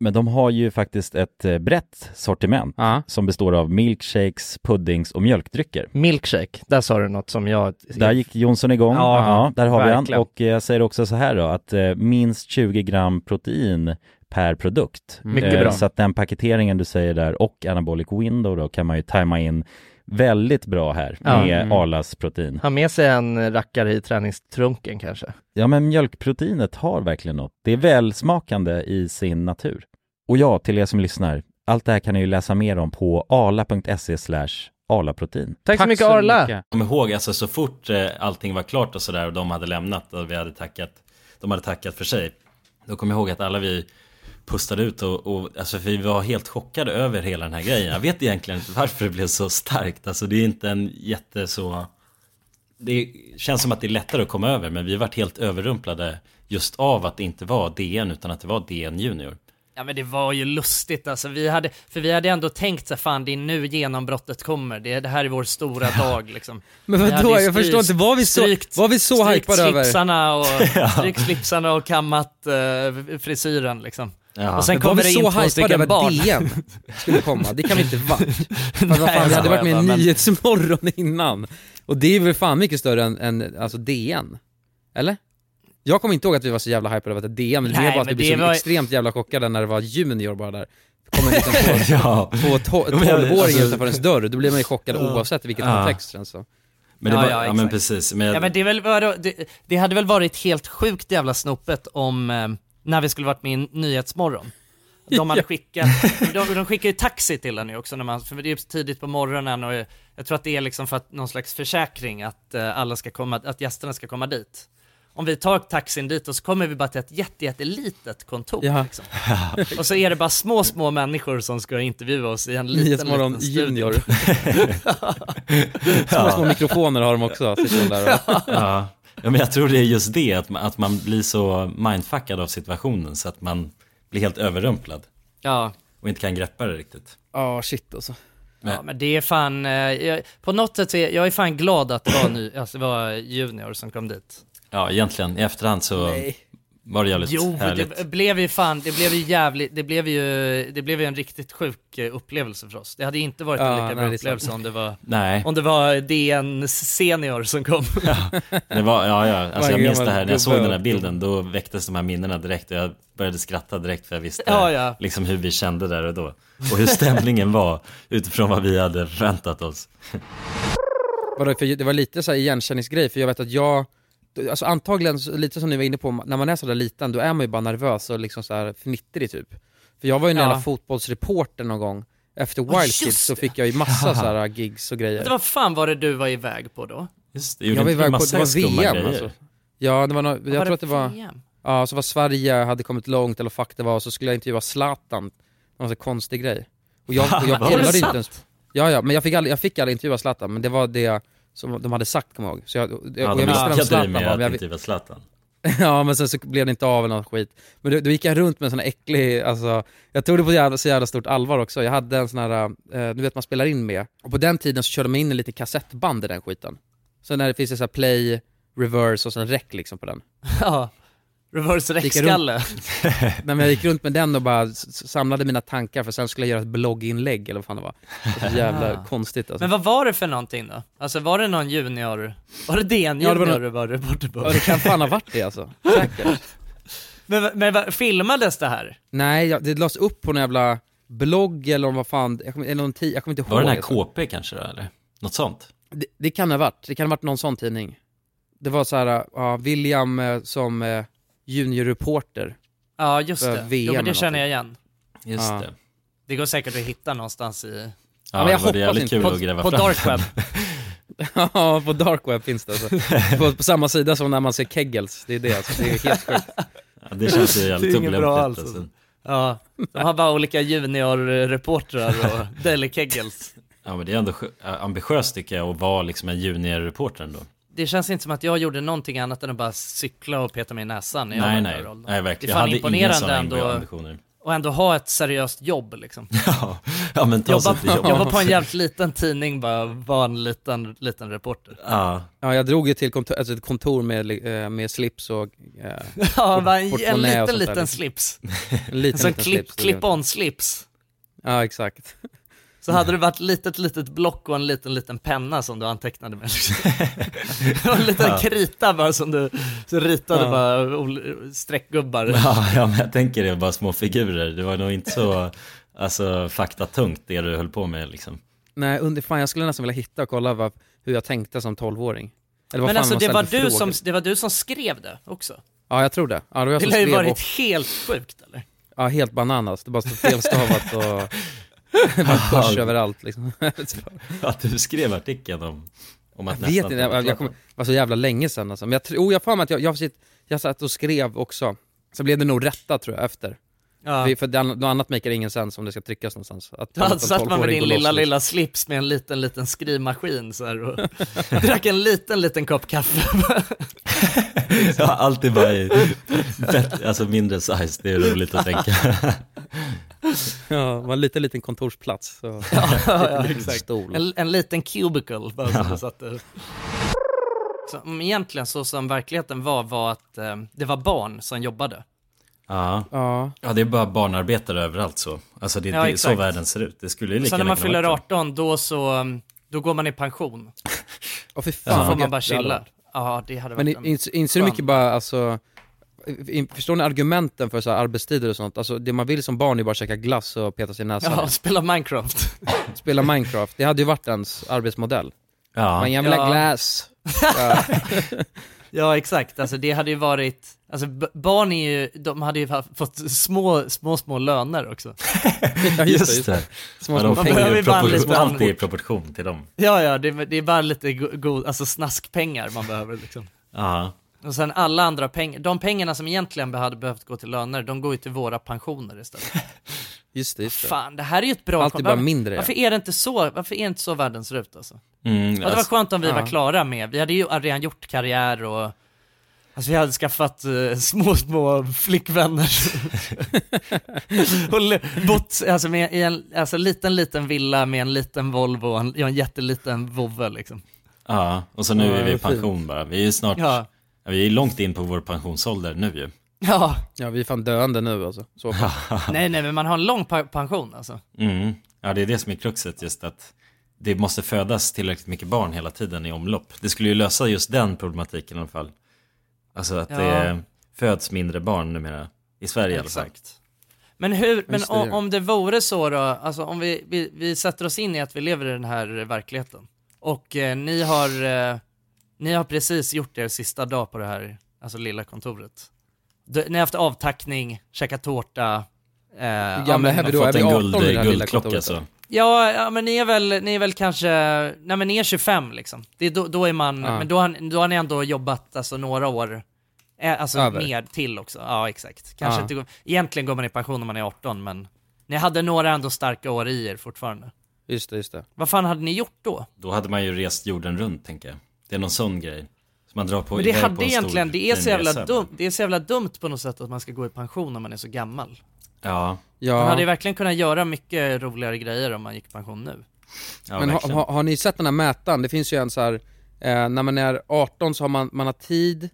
Men de har ju faktiskt ett eh, brett sortiment Ja. som består av milkshakes, puddings och mjölkdrycker. Milkshake, där sa du något som jag... Där gick Jonsson igång, Ja, ja, där har vi verkligen. han. Och eh, jag säger också så här då, att eh, minst 20 gram protein per produkt. Mycket bra. Så att den paketeringen du säger där och anabolic window då kan man ju tajma in väldigt bra här Ja. med Mm. Arlas protein. Ha med sig en rackare i träningstrunken kanske. Ja men mjölkproteinet har verkligen något. Det är välsmakande i sin natur. Och ja, till er som lyssnar, allt det här kan ni ju läsa mer om på arla.se slash arlaprotein. Tack, så mycket Arla! Kom ihåg alltså så fort eh, allting var klart och sådär och de hade lämnat och vi hade tackat, de hade tackat för sig. Då kom jag ihåg att alla vi pustade ut och, och alltså för vi var helt chockade över hela den här grejen. Jag vet egentligen inte varför det blev så starkt. Alltså det är inte en jätte så... Det känns som att det är lättare att komma över men vi varit helt överrumplade just av att det inte var DN utan att det var DN Junior. Ja men det var ju lustigt alltså, vi hade, för vi hade ändå tänkt så fan det är nu genombrottet kommer, det, det här är vår stora dag liksom. Men vadå? Jag förstår inte, var vi så- strykt- var vi så hypade över? slipsarna och, Ja. strykt slipsarna och kammat uh, frisyren liksom. Ja. Och sen var kommer vi det så in två stycken barn. DN skulle komma? Det kan vi inte varit. Vad fan, Nej, vi hade varit med i men- Nyhetsmorgon innan. Och det är väl fan mycket större än, än alltså DN? Eller? Jag kommer inte ihåg att vi var så jävla hypade över att det är DN, men det är bara att vi blev det så var- extremt jävla chockade när det var Junior bara där. Kommer liksom två, Ja. två to- Ja, alltså- utanför ens dörr, då blir man ju chockad oavsett vilket Ja. kontext känns så. Men det Ja, var, ja, ja, men precis. Men jag, Ja men det, väl, det, det hade väl varit helt sjukt jävla snopet om, eh, när vi skulle varit med i Nyhetsmorgon. De hade skickat, de, de skickar ju taxi till en ju också när man, för det är tidigt på morgonen och jag tror att det är liksom för att någon slags försäkring att eh, alla ska komma, att gästerna ska komma dit. Om vi tar taxin dit och så kommer vi bara till ett jätte, jättelitet kontor. Ja. Liksom. Och så är det bara små, små människor som ska intervjua oss i en liten, Nyhetsmorgon liten studio. Junior. Små, små mikrofoner har de också, sitter där och... ja. Ja, men jag tror det är just det, att man, att man blir så mindfuckad av situationen så att man blir helt överrumplad. Ja. Och inte kan greppa det riktigt. Ja, shit alltså. Ja men det är fan, eh, jag, på något sätt är jag är fan glad att det var, ny, alltså det var Junior som kom dit. Ja, egentligen i efterhand så Nej. Var det jävligt Jo, härligt. det blev ju fan, det blev ju jävligt, det blev ju, det blev ju en riktigt sjuk eh, upplevelse för oss. Det hade inte varit en Ja, lika nej, bra upplevelse om det var, Nej. om det var DN senior som kom. Det var, ja, ja, alltså jag minns det här, när jag såg den här bilden, då väcktes de här minnena direkt och jag började skratta direkt för jag visste Ja, ja. liksom hur vi kände där och då. Och hur stämningen var utifrån vad vi hade förväntat oss. Vadå, för det var lite så här igenkänningsgrej, för jag vet att jag, alltså antagligen, lite som ni var inne på, när man är sådär liten då är man ju bara nervös och liksom så här fnittrig typ. För jag var ju en Ja. jävla fotbollsreporter någon gång, efter Wild just Kids så fick jag ju massa så här gigs och grejer. Det var fan var det du var iväg på då? Just det, Jag var iväg på, det var VM grejer. alltså. Ja, det var no, jag var tror det att det var, VM? ja så var Sverige, hade kommit långt eller vad fuck det var, och så skulle jag intervjua Zlatan. Det var en så konstig grej. Och jag, och jag kollade inte ens, ja ja, men jag fick aldrig, jag fick aldrig intervjua Zlatan, men det var det som de hade sagt kommer jag ihåg. Så jag, Ja, jag de visste dig Zlatan med jag, intervjua Zlatan. Ja men sen så blev det inte av eller något skit. Men då, då gick jag runt med en sån här äcklig, alltså, jag tog det på jävla, så jävla stort allvar också. Jag hade en sån här, eh, du vet man spelar in med, och på den tiden så körde man in en liten kassettband i den skiten. Så när det finns det så här play, reverse och sen rec liksom på den. Ja, reverse räckskalle. Nej, men jag gick runt med den och bara samlade mina tankar för sen skulle jag göra ett blogginlägg eller vad fan det var. Det var så jävla konstigt alltså. Men vad var det för någonting då? Alltså var det någon junior, var det DN Ja, det junior var du någon- var reporter på? Ja, det kan fan ha varit det alltså. Säkert. Men, men filmades det här? Nej, jag, det lades upp på en jävla blogg eller om vad fan, jag kommer, eller någon ti- jag kommer inte ihåg. Var det den här alltså. KP kanske då, eller? Något sånt? Det, det kan det ha varit, det kan ha varit någon sån tidning. Det var så här, ja, William eh, som eh, juniorreporter. Ja just För det, VM jo men det känner jag igen. Just Ja. det. Det går säkert att hitta någonstans i... Ja, men jag hoppas inte. kul På, på fram. dark web. Ja, på dark web finns det alltså. på, på samma sida som när man ser Kegels, det är det alltså. Det är helt sjukt. Ja, det känns ju jävligt Det är inget bra olämpligt. Alltså. Ja, de har bara olika juniorreportrar och Deli Kegels. Ja men det är ändå ambitiöst tycker jag att vara liksom en juniorreporter ändå. Det känns inte som att jag gjorde någonting annat än att bara cykla och peta mig i näsan när jag var Nej i nej, den här rollen. nej Det verkligen. är Jag fan hade inga imponerande ändå. ambitioner. Och ändå ha ett seriöst jobb liksom. Ja, ja men ta Jobba, sig till jobb. jobba på en jävligt liten tidning bara, vara en liten, liten reporter. Ja, Ja, jag drog ju till kontor, alltså ett kontor med, eh, med slips och... Eh, Ja, en, en liten, liten liksom. slips. en liten, Så liten klipp, slips. clip-on slips. Ja, exakt. Så hade det varit litet, litet block och en liten, liten penna som du antecknade med. liksom. Var en liten Ja. krita bara som du så ritade Ja. bara streckgubbar. ja, ja men jag tänker det bara små figurer. Det var nog inte så alltså, faktatungt det du höll på med liksom. Nej, under, fan jag skulle nästan vilja hitta och kolla vad, hur jag tänkte som 12-åring. Eller vad Men fan alltså det var, du som, det var du som skrev det också? Ja, jag tror det. Ja, det var jag Det som lär ju varit och, helt sjukt eller? ja, helt bananas. Det bara stod felstavat och kors överallt liksom. Att du skrev artikeln om, om att Jag vet inte, jag, jag kom, var så jävla länge sedan alltså. Men jag tror, jag har att jag, jag, sitt, jag satt och skrev också. Så blev det nog rätta tror jag efter. Ja. För, för det, något annat makar ingen sens om det ska tryckas någonstans. Att Då en satt man med 12-åring din lilla, loss, liksom. lilla slips med en liten, liten skrivmaskin så här och drack en liten, liten kopp kaffe. Ja, alltid bara i alltså mindre size, det är roligt att tänka. Ja, det var en liten, liten kontorsplats. Så. ja, ja, exakt. Stol. En, en liten cubicle bara som Ja. du satte. Så, mm, egentligen så som verkligheten var, var att eh, det var barn som jobbade. Ja. Ja. ja, det är bara barnarbetare överallt så. Alltså det, Ja, det är så världen ser ut. Det skulle ju lika Sen när man fyller vara så. 18, då så, mm, då går man i pension. Och för Så fan får man bara chilla. Ja, det hade Men varit en... ins, inser du mycket bara, alltså, förstår ni argumenten för så här arbetstider och sånt? Alltså det man vill som barn är bara att käka glass och peta sig i näsan. Ja, spela Minecraft. Spela Minecraft, det hade ju varit ens arbetsmodell. Ja. Man jävla Ja. glass. Ja. Ja exakt, alltså det hade ju varit, alltså barn är ju, de hade ju fått små, små, små löner också. ja, Just det. Små, Ja, små får behöver bara lite- allt är i proportion till dem. Ja ja, det, är- det är bara lite go- god, alltså snaskpengar man behöver liksom. Ja, Och sen alla andra pengar, de pengarna som egentligen hade behövt gå till löner, de går ju till våra pensioner istället. Just det, just det. Fan, det här är ju ett bra... Allt är bara varför- mindre, ja. Varför är det inte så, varför är inte så världen ser ut alltså? mm, det var alltså, skönt om vi var ja. klara med, vi hade ju redan gjort karriär och Alltså vi hade skaffat eh, små, små flickvänner och bott alltså, med, i en alltså, liten, liten villa med en liten Volvo och en, en jätteliten vovve liksom. ja, och så nu Ja, är vi i pension bara. Vi är snart, Ja. Ja, vi är långt in på vår pensionsålder nu ju. Ja. Ja, vi är fan döende nu alltså. Så. Nej nej men man har en lång pa- pension alltså. Mm. Ja, det är det som är kruxet, just att det måste födas tillräckligt mycket barn hela tiden i omlopp. Det skulle ju lösa just den problematiken i alla fall. Alltså att Ja. det föds mindre barn numera, i Sverige i alla fall. Exakt. Men hur, men om, om det vore så då, alltså om vi, vi, vi sätter oss in i att vi lever i den här verkligheten. Och eh, ni har, eh, ni har precis gjort er sista dag på det här, alltså lilla kontoret. Du, ni har haft avtackning, käkat tårta. Eh, Hur gamla är vi då? Är vi 18 i det här lilla kontoret? då? Ja, ja men ni är väl, ni är väl kanske, nej men ni är 25 liksom. Det är då, då är man, Ja. men då har, då har ni ändå jobbat alltså några år, eh, alltså Över. mer till också. Ja exakt. Kanske Ja. inte, går- egentligen går man i pension när man är 18 men ni hade några ändå starka år i er fortfarande. Just det, just det. Vad fan hade ni gjort då? Då hade man ju rest jorden runt, tänker jag. Det är någon sån grej. Som man drar på men det på hade en egentligen, stor, det är, så jävla resa. dumt, det är så jävla dumt på något sätt att man ska gå i pension när man är så gammal. Ja. Man hade ju verkligen kunnat göra mycket roligare grejer om man gick i pension nu. Men har, har, har ni sett den här mätaren? Det finns ju en så här, eh, när man är 18 så har man, man har tid,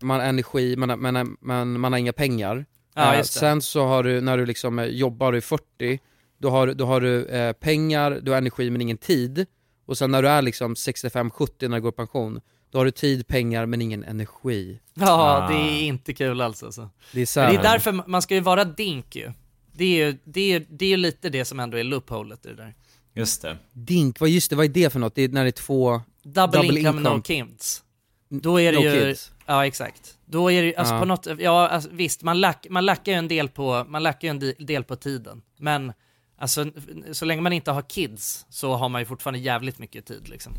man har energi, man har, man har, man, man har inga pengar. Ja, Eh, sen så har du, när du liksom eh, jobbar, du är 40, då har, då har du eh, pengar, du har energi men ingen tid. Och sen när du är liksom 65-70 när du går i pension, då har du tid, pengar men ingen energi. Ja, det är inte kul alls alltså. Det är så det är därför man ska ju vara dink ju. Det är ju, det är, det är lite det som ändå är loopholet i det där. Just det. Dink, vad just det, vad är det för något? Det är när det är två... Double, income, no kids. Då är det No ju, kids. ja exakt. Då är det alltså Ja. på något, ja alltså, visst man, lack, man lackar ju en del på, man lackar en del på tiden. Men alltså så länge man inte har kids så har man ju fortfarande jävligt mycket tid liksom.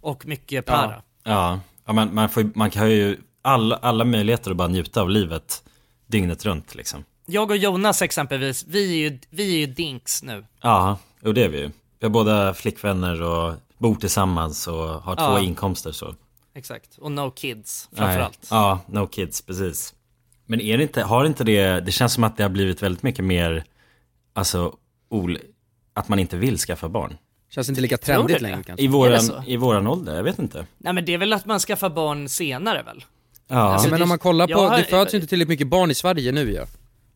Och mycket para. Ja, ja man, man, får, man kan ju alla, alla möjligheter att bara njuta av livet dygnet runt liksom. Jag och Jonas exempelvis, vi är ju, vi är ju dinks nu. Ja, och det är vi ju. Vi har båda flickvänner och bor tillsammans och har Ja. två inkomster så. Exakt. Och no kids framförallt. Ja, no kids, precis. Men är det inte, har inte det, det känns som att det har blivit väldigt mycket mer, alltså, att man inte vill skaffa barn. Känns inte lika trendigt det? längre kanske. I våran, i våran ålder, jag vet inte. Nej men det är väl att man skaffar barn senare väl? Ja. Alltså, men det- om man kollar på, har- det föds ju inte tillräckligt mycket barn i Sverige nu ju.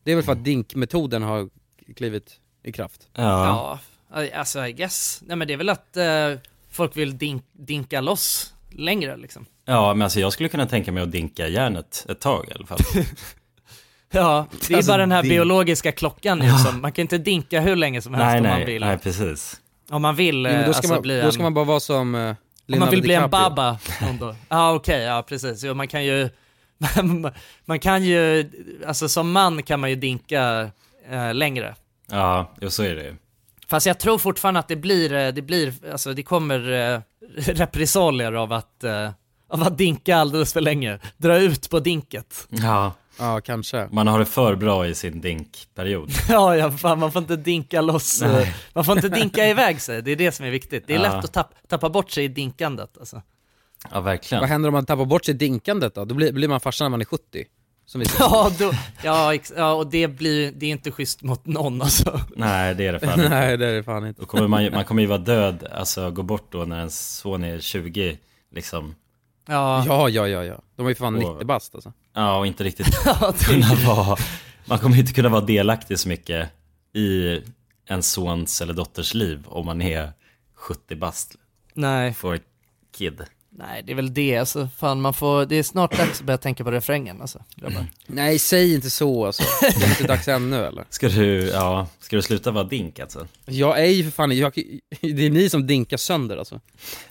Det är väl för att DINK-metoden har klivit i kraft. Ja, alltså I guess. Nej men det är väl att eh, folk vill dink, dinka loss längre liksom. Ja, men alltså jag skulle kunna tänka mig att dinka järnet ett tag i alla fall. Ja, det är Alltså, bara den här dink- biologiska klockan nu Ja. som, man kan inte dinka hur länge som helst nej, om nej, man vill. nej, precis. Om man vill, eh, då, ska alltså man, bli då en... ska man bara vara som eh, Om man vill bli en baba. Ja okej, ja precis. Jo, man kan ju, man kan ju, alltså som man kan man ju dinka eh, längre. Ja, så är det ju. Fast jag tror fortfarande att det blir, eh, det blir, alltså det kommer eh, repressalier av att, eh, av att dinka alldeles för länge. Dra ut på dinket. Ja. Ja, kanske. Man har det för bra i sin dinkperiod. Ja, ja, fan man får inte dinka loss, eh, Nej. man får inte dinka iväg sig, det är det som är viktigt. Det är Ja. lätt att tapp, tappa bort sig i dinkandet alltså. Ja, verkligen. Vad händer om man tappar bort sig dinkandet då? Då blir, blir man farsa när man är 70. Som vi säger. Ja, då, ja, ex, ja, och det blir, det är inte schysst mot någon alltså. Nej, det är det fan inte. Nej, det är det fan inte. Då kommer man, man kommer ju vara död, alltså gå bort då när ens son är 20, liksom. Ja. Ja, ja, ja, ja. De är ju fan Och- 90 bast alltså. Ja, och inte riktigt kunna vara, man kommer inte kunna vara delaktig så mycket i en sons eller dotters liv om man är 70 bast. Nej. For a kid. Nej, det är väl det alltså. Fan, man får, det är snart dags att börja tänka på refrängen alltså, grabbar. Nej, säg inte så alltså. Det är inte dags ännu eller? Ska du, ja, ska du sluta vara dink alltså? Jag är ju för fan, jag, det är ni som dinkar sönder alltså.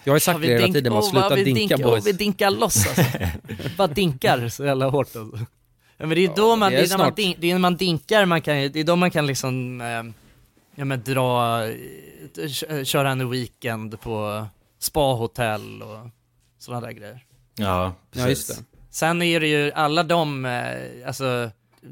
Jag har ju sagt Ja, vi det hela dink- tiden, man åh, sluta dinka dinkar, åh, boys. vi dinkar loss alltså. Bara dinkar så jävla hårt alltså. Ja, men det är då man, det det är är, när man, din, det är när man dinkar man kan, det är då man kan liksom, eh, ja men dra, eh, kö- köra en weekend på spahotell och sådana där grejer. Ja, precis. Ja, just det. Sen är det ju alla de, eh, alltså,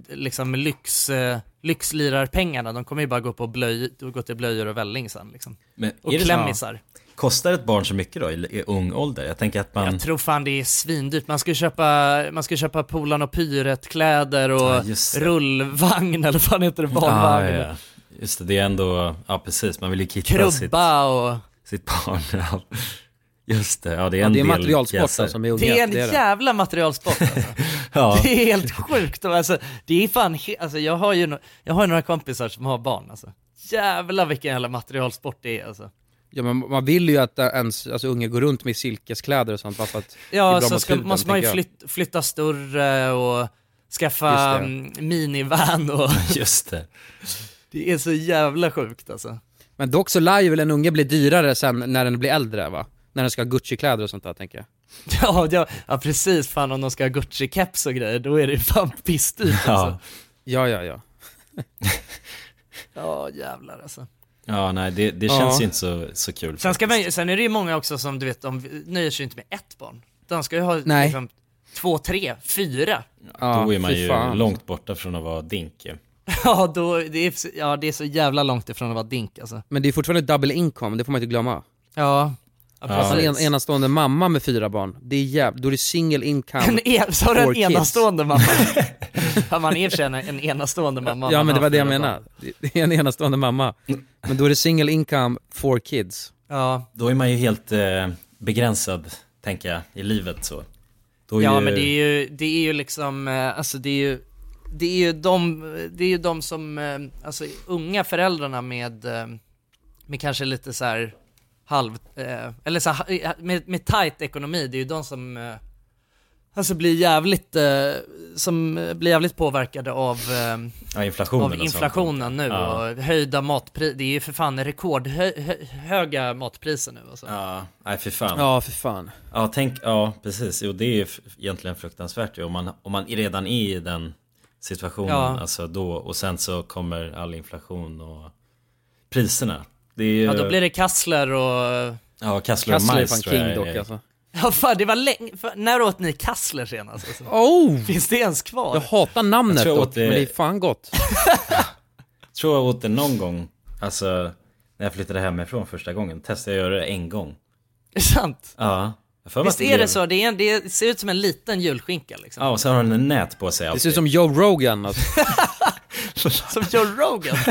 liksom lyx, eh, lyxlirarpengarna, de kommer ju bara gå på blöj, gå till blöjor och välling sen liksom. Men och är det så- klämmisar. Kostar ett barn så mycket då i, i ung ålder? Jag tänker att man... Jag tror fan det är svindyrt. Man ska köpa, man ska köpa Polan och Pyret-kläder och Ja, rullvagn eller vad fan heter det, barnvagn. Ja, ja. Just det, det är ändå, ja precis, man vill ju kitta sitt, Krubba och... sitt barn. Ja. Just det, ja det är Ja, en det är del materialsport alltså med unga. Det är en det. jävla materialsport alltså. Ja. Det är helt sjukt. Alltså, det är fan, he- alltså, jag har ju no- jag har ju några kompisar som har barn alltså. Jävlar vilken jävla materialsport det är alltså. Ja men man vill ju att ens alltså, unga går runt med silkeskläder och sånt bara för att det är Ja, bra så mot ska, huden, måste man ju flyt, flytta större och skaffa mm, minivan och Just det. det är så jävla sjukt alltså. Men dock så lär ju väl en unge bli dyrare sen när den blir äldre va? När den ska ha Gucci-kläder och sånt där tänker jag. Ja, ja, ja precis, fan om de ska ha Gucci-keps och grejer, då är det ju fan pissdyrt alltså. Ja. Ja, ja, ja. Ja, jävlar alltså. Ja, nej det, det Ja. känns ju inte så, så kul. Sen, ska man, sen är det ju många också som du vet, de nöjer sig ju inte med ett barn. De ska ju ha Nej. liksom, två, tre, fyra. ja Då är man ju fan. långt borta från att vara dink ju. Ja, då, det är, ja, det är så jävla långt ifrån att vara dink alltså. Men det är fortfarande double income, det får man inte glömma. Ja, Ja. En enastående mamma med fyra barn, det är jäv... då är det single income En en, så har du en kids. enastående mamma? ja, man i en, en enastående mamma. Ja men det har var det jag menade. Det- är en enastående mamma. Men då är det single income for kids. Ja, Då är man ju helt eh, begränsad, tänker jag, i livet så. Då är ja ju... men det är ju, det är ju liksom, eh, alltså det är ju, det är ju de, det är ju de som, eh, alltså unga föräldrarna med, eh, med kanske lite så här halv, eh, eller så här, med, med tight ekonomi, det är ju de som eh, Alltså blir jävligt, eh, som eh, blir jävligt påverkade av, eh, Ja, inflationen av inflationen nu Ja. och höjda matpriser. Det är ju för fan rekordhöga matpriser nu alltså. Ja, nej för fan. Ja för fan. Ja, tänk, ja precis. Jo, det är ju egentligen fruktansvärt ju. Om man, om man redan är i den situationen, Ja. alltså då, och sen så kommer all inflation och priserna. Det är ju... Ja då blir det kassler och... Ja, kassler och majs fan tror jag king dock är- alltså. Ja fan det var länge, för, när åt ni kassler senast alltså? Oh! Finns det ens kvar? Jag hatar namnet Jag tror jag dock, åt det- men det är fan gott. tror jag åt det någon gång, alltså när jag flyttade hemifrån första gången. Testade jag att göra det en gång. Är det sant? Ja. Jag Visst är det så? Det, är en, det ser ut som en liten julskinka liksom. Ja, och så har den en nät på sig Det alltid. ser ut som Joe Rogan alltså. Som Joe Rogan.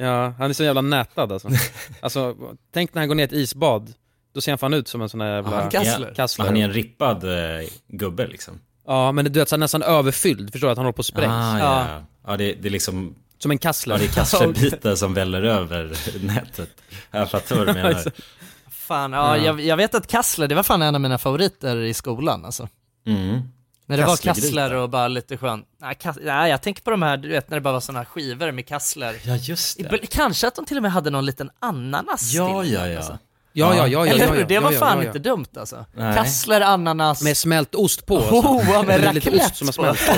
Ja, han är så jävla nätad alltså. Alltså, tänk när han går ner i ett isbad. Då ser han fan ut som en sån här jävla... Ja, kassler. kassler. Han är en rippad eh, gubbe liksom. Ja, men du vet, så nästan överfylld. Förstår du? Att han håller på att sprängs. Ah, Ja. ja. ja, det, det är liksom Som en kassler. Ja, det är kasslerbitar som väller över nätet. Jag fattar vad du menar. Fan, ja, Jag, jag vet att kassler, det var fan en av mina favoriter i skolan alltså. Mm. När det var kassler och bara lite skön, nej, kass, nej jag tänker på de här, du vet när det bara var såna här skivor med kassler. Ja, just det. Kanske att de till och med hade någon liten ananas Ja, till ja, ja. Alltså. Ja, ja, ja, ja, Eller ja, hur? ja, Det var ja, fan ja, ja. inte dumt alltså. Nej. Kassler, ananas. Med smält ost på alltså. Oh, ja, med Eller lite raclette ost som har smält på.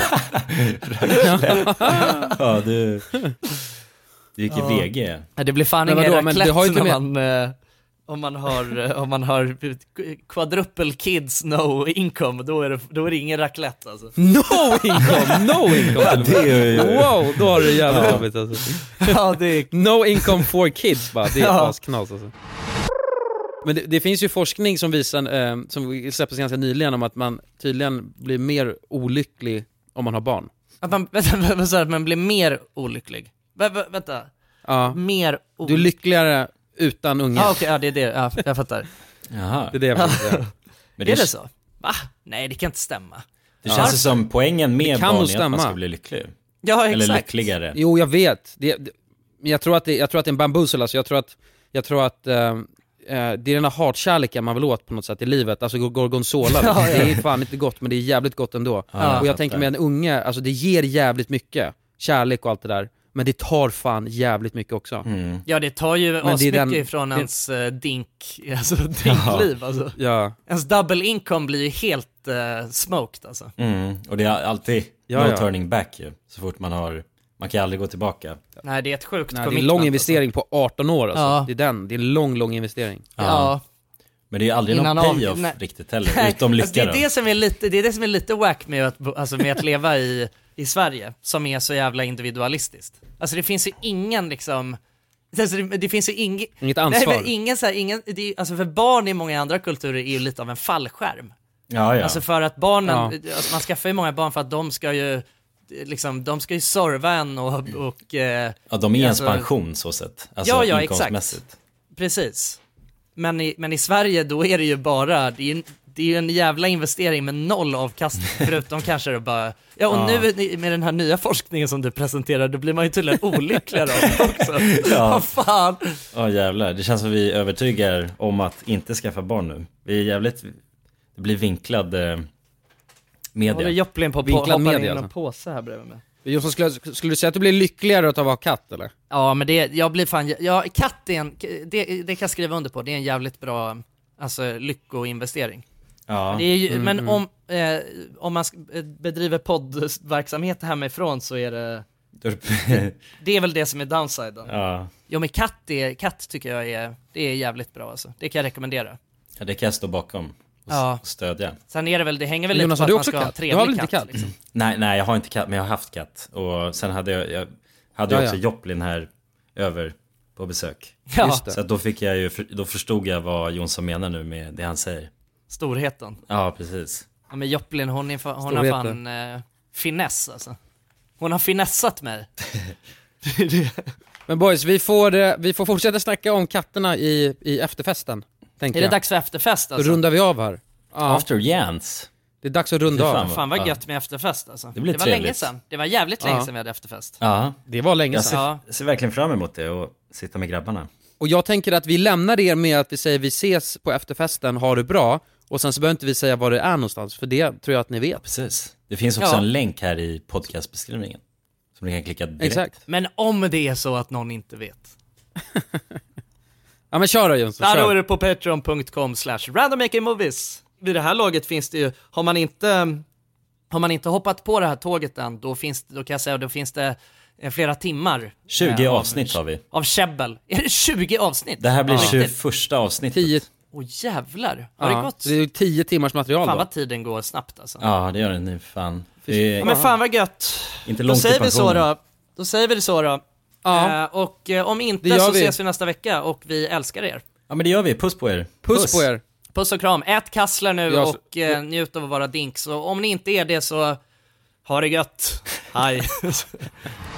Ja, du... Du gick i Ja. VG. Nej, det blir fan ingen raclette när man, eh, om man har, eh, om man har quadruple kids no income, då är det, då är det ingen raclette alltså. No income, no income och med. Wow, då har du det jävligt jobbigt alltså. Ja, det är... No income for kids bara, det är Ja. asknas alltså. Men det, det finns ju forskning som visar, eh, som släpptes ganska nyligen om att man tydligen blir mer olycklig om man har barn. Att man, vänta, du? att man blir mer olycklig? Vä, vä, vänta, Ja. mer Du är olycklig? lyckligare utan unge. Ja okej, ja det är det, ja, jag fattar. Jaha. Det är det jag säga. Men är det så? Va? Nej det kan inte stämma. Det känns ju som poängen med Det barn är att man ska bli lycklig. Ja Eller exakt. lyckligare. Jo, jag vet. Det, det, jag tror att det, jag tror att det är en bambussel, alltså. jag tror att, jag tror att eh, eh, det är den här hatkärleken man vill åt på något sätt i livet, alltså gorgonzola. Ja, ja. Det är fan inte gott, men det är jävligt gott ändå. Ja, och jag jag tänker med en unge, alltså det ger jävligt mycket, kärlek och allt det där. Men det tar fan jävligt mycket också. Mm. Ja det tar ju det asmycket ifrån det- ens eh, dink, alltså dinkliv alltså. Ja. Ens double income blir ju helt eh, smoked alltså. Mm. Och det är alltid Ja, no ja. turning back ju. Så fort man har, man kan aldrig gå tillbaka. Nej det är ett sjukt Nej, det är en lång investering på 18 år alltså. Ja. Det är den, det är en lång, lång investering. Alltså. Ja. Men det är ju aldrig Innan någon av- payoff riktigt heller, utom alltså, lycka det, då. är det, som är lite, det är det som är lite wack med att, alltså, med att leva i, i Sverige, som är så jävla individualistiskt. Alltså det finns ju ingen liksom, alltså, det, det finns ju ingen... Inget ansvar. Nej, ingen så här, ingen, det alltså för barn i många andra kulturer är ju lite av en fallskärm. Ja, ja. Alltså för att barnen, Ja. alltså man skaffar ju många barn för att de ska ju, liksom, de ska ju serva en och, och eh, ja, de är ens alltså- pension så sett. Alltså Ja, ja, inkomstmässigt. Precis. Men i, men i Sverige då är det ju bara, det är det är ju en jävla investering med noll avkastning, förutom kanske det bara, ja och Ja. nu med den här nya forskningen som du presenterar, då blir man ju tydligen olyckligare av det också. Ja. Vad fan. Ja jävlar, det känns som vi övertygar om att inte skaffa barn nu. Vi är jävligt, det blir vinklad eh, media. Håller Joplin på att Vinklad hoppa in media, i en alltså. påse här bredvid mig. Jonsson, skulle, skulle du säga att du blir lyckligare av att vara katt eller? Ja men det, jag blir fan, ja katt är en, det, det kan jag skriva under på, det är en jävligt bra, alltså lyckoinvestering. Ja. Det är ju, Mm, men mm. om, eh, om man eh, bedriver poddverksamhet hemifrån så är det, det- det är väl det som är downsiden. ja. Jo men katt, är, katt tycker jag är, det är jävligt bra alltså. Det kan jag rekommendera. ja, det kan jag stå bakom och Ja. ja. stödja. Sen är det väl, det hänger väl Jonas, lite på har att du man också ska ha en katt? Du har trevlig väl inte katt. katt? Liksom. Nej, nej jag har inte katt, men jag har haft katt. Och sen hade jag, jag hade Ja, också ja. Joplin här över på besök. Ja. Just det. Så att då fick jag ju, då förstod jag vad Jonsson menar nu med det han säger. Storheten. Ja, precis. Ja men Joplin hon, är, fa- hon har fan eh, finess alltså. Hon har finessat mig. Men boys, vi får, eh, vi får fortsätta snacka om katterna i, i efterfesten. Tänker Är det jag. dags för efterfest Då alltså? rundar vi av här. Ja, After Jans. det är dags att runda Fy av. fan vad Ja. gött med efterfest alltså. Det blir var länge trevligt. sedan. Det var jävligt länge Ja. sedan vi hade efterfest. Ja, Det var länge jag sedan. ser, ser verkligen fram emot det och sitta med grabbarna. Och jag tänker att vi lämnar er med att vi säger vi ses på efterfesten, ha det bra. Och sen så behöver inte vi säga var det är någonstans, för det tror jag att ni vet. Precis. Det finns också Ja. en länk här i podcastbeskrivningen. Som ni kan klicka direkt. Exakt. Men om det är så att någon inte vet. Ja men kör då Jönsson, Ja, då är kör. det på patreon.com slash randommakingmovies. Vid det här laget finns det ju, har man inte, har man inte hoppat på det här tåget än, då finns då kan jag säga, då finns det eh, flera timmar. 20 eh, av- avsnitt har vi. Av käbbel. Är det 20 avsnitt? Det här blir Ja. 21 avsnittet. 10, Åh jävlar, har ja, det gått? det är 10 timmars material Fan då. vad tiden går snabbt alltså. Ja, det gör den nu fan. Det är Ja, men fan vad gött. inte Då långt till säger vi så då. Då säger vi det så då. Ja. Eh, och eh, om inte så vi. ses vi nästa vecka och vi älskar er. Ja men det gör vi, puss på er. Puss på er. Puss och kram, ät kassler nu Ja, så- och eh, njut av att vara dinks. Och om ni inte är det så, ha det gött. Hej.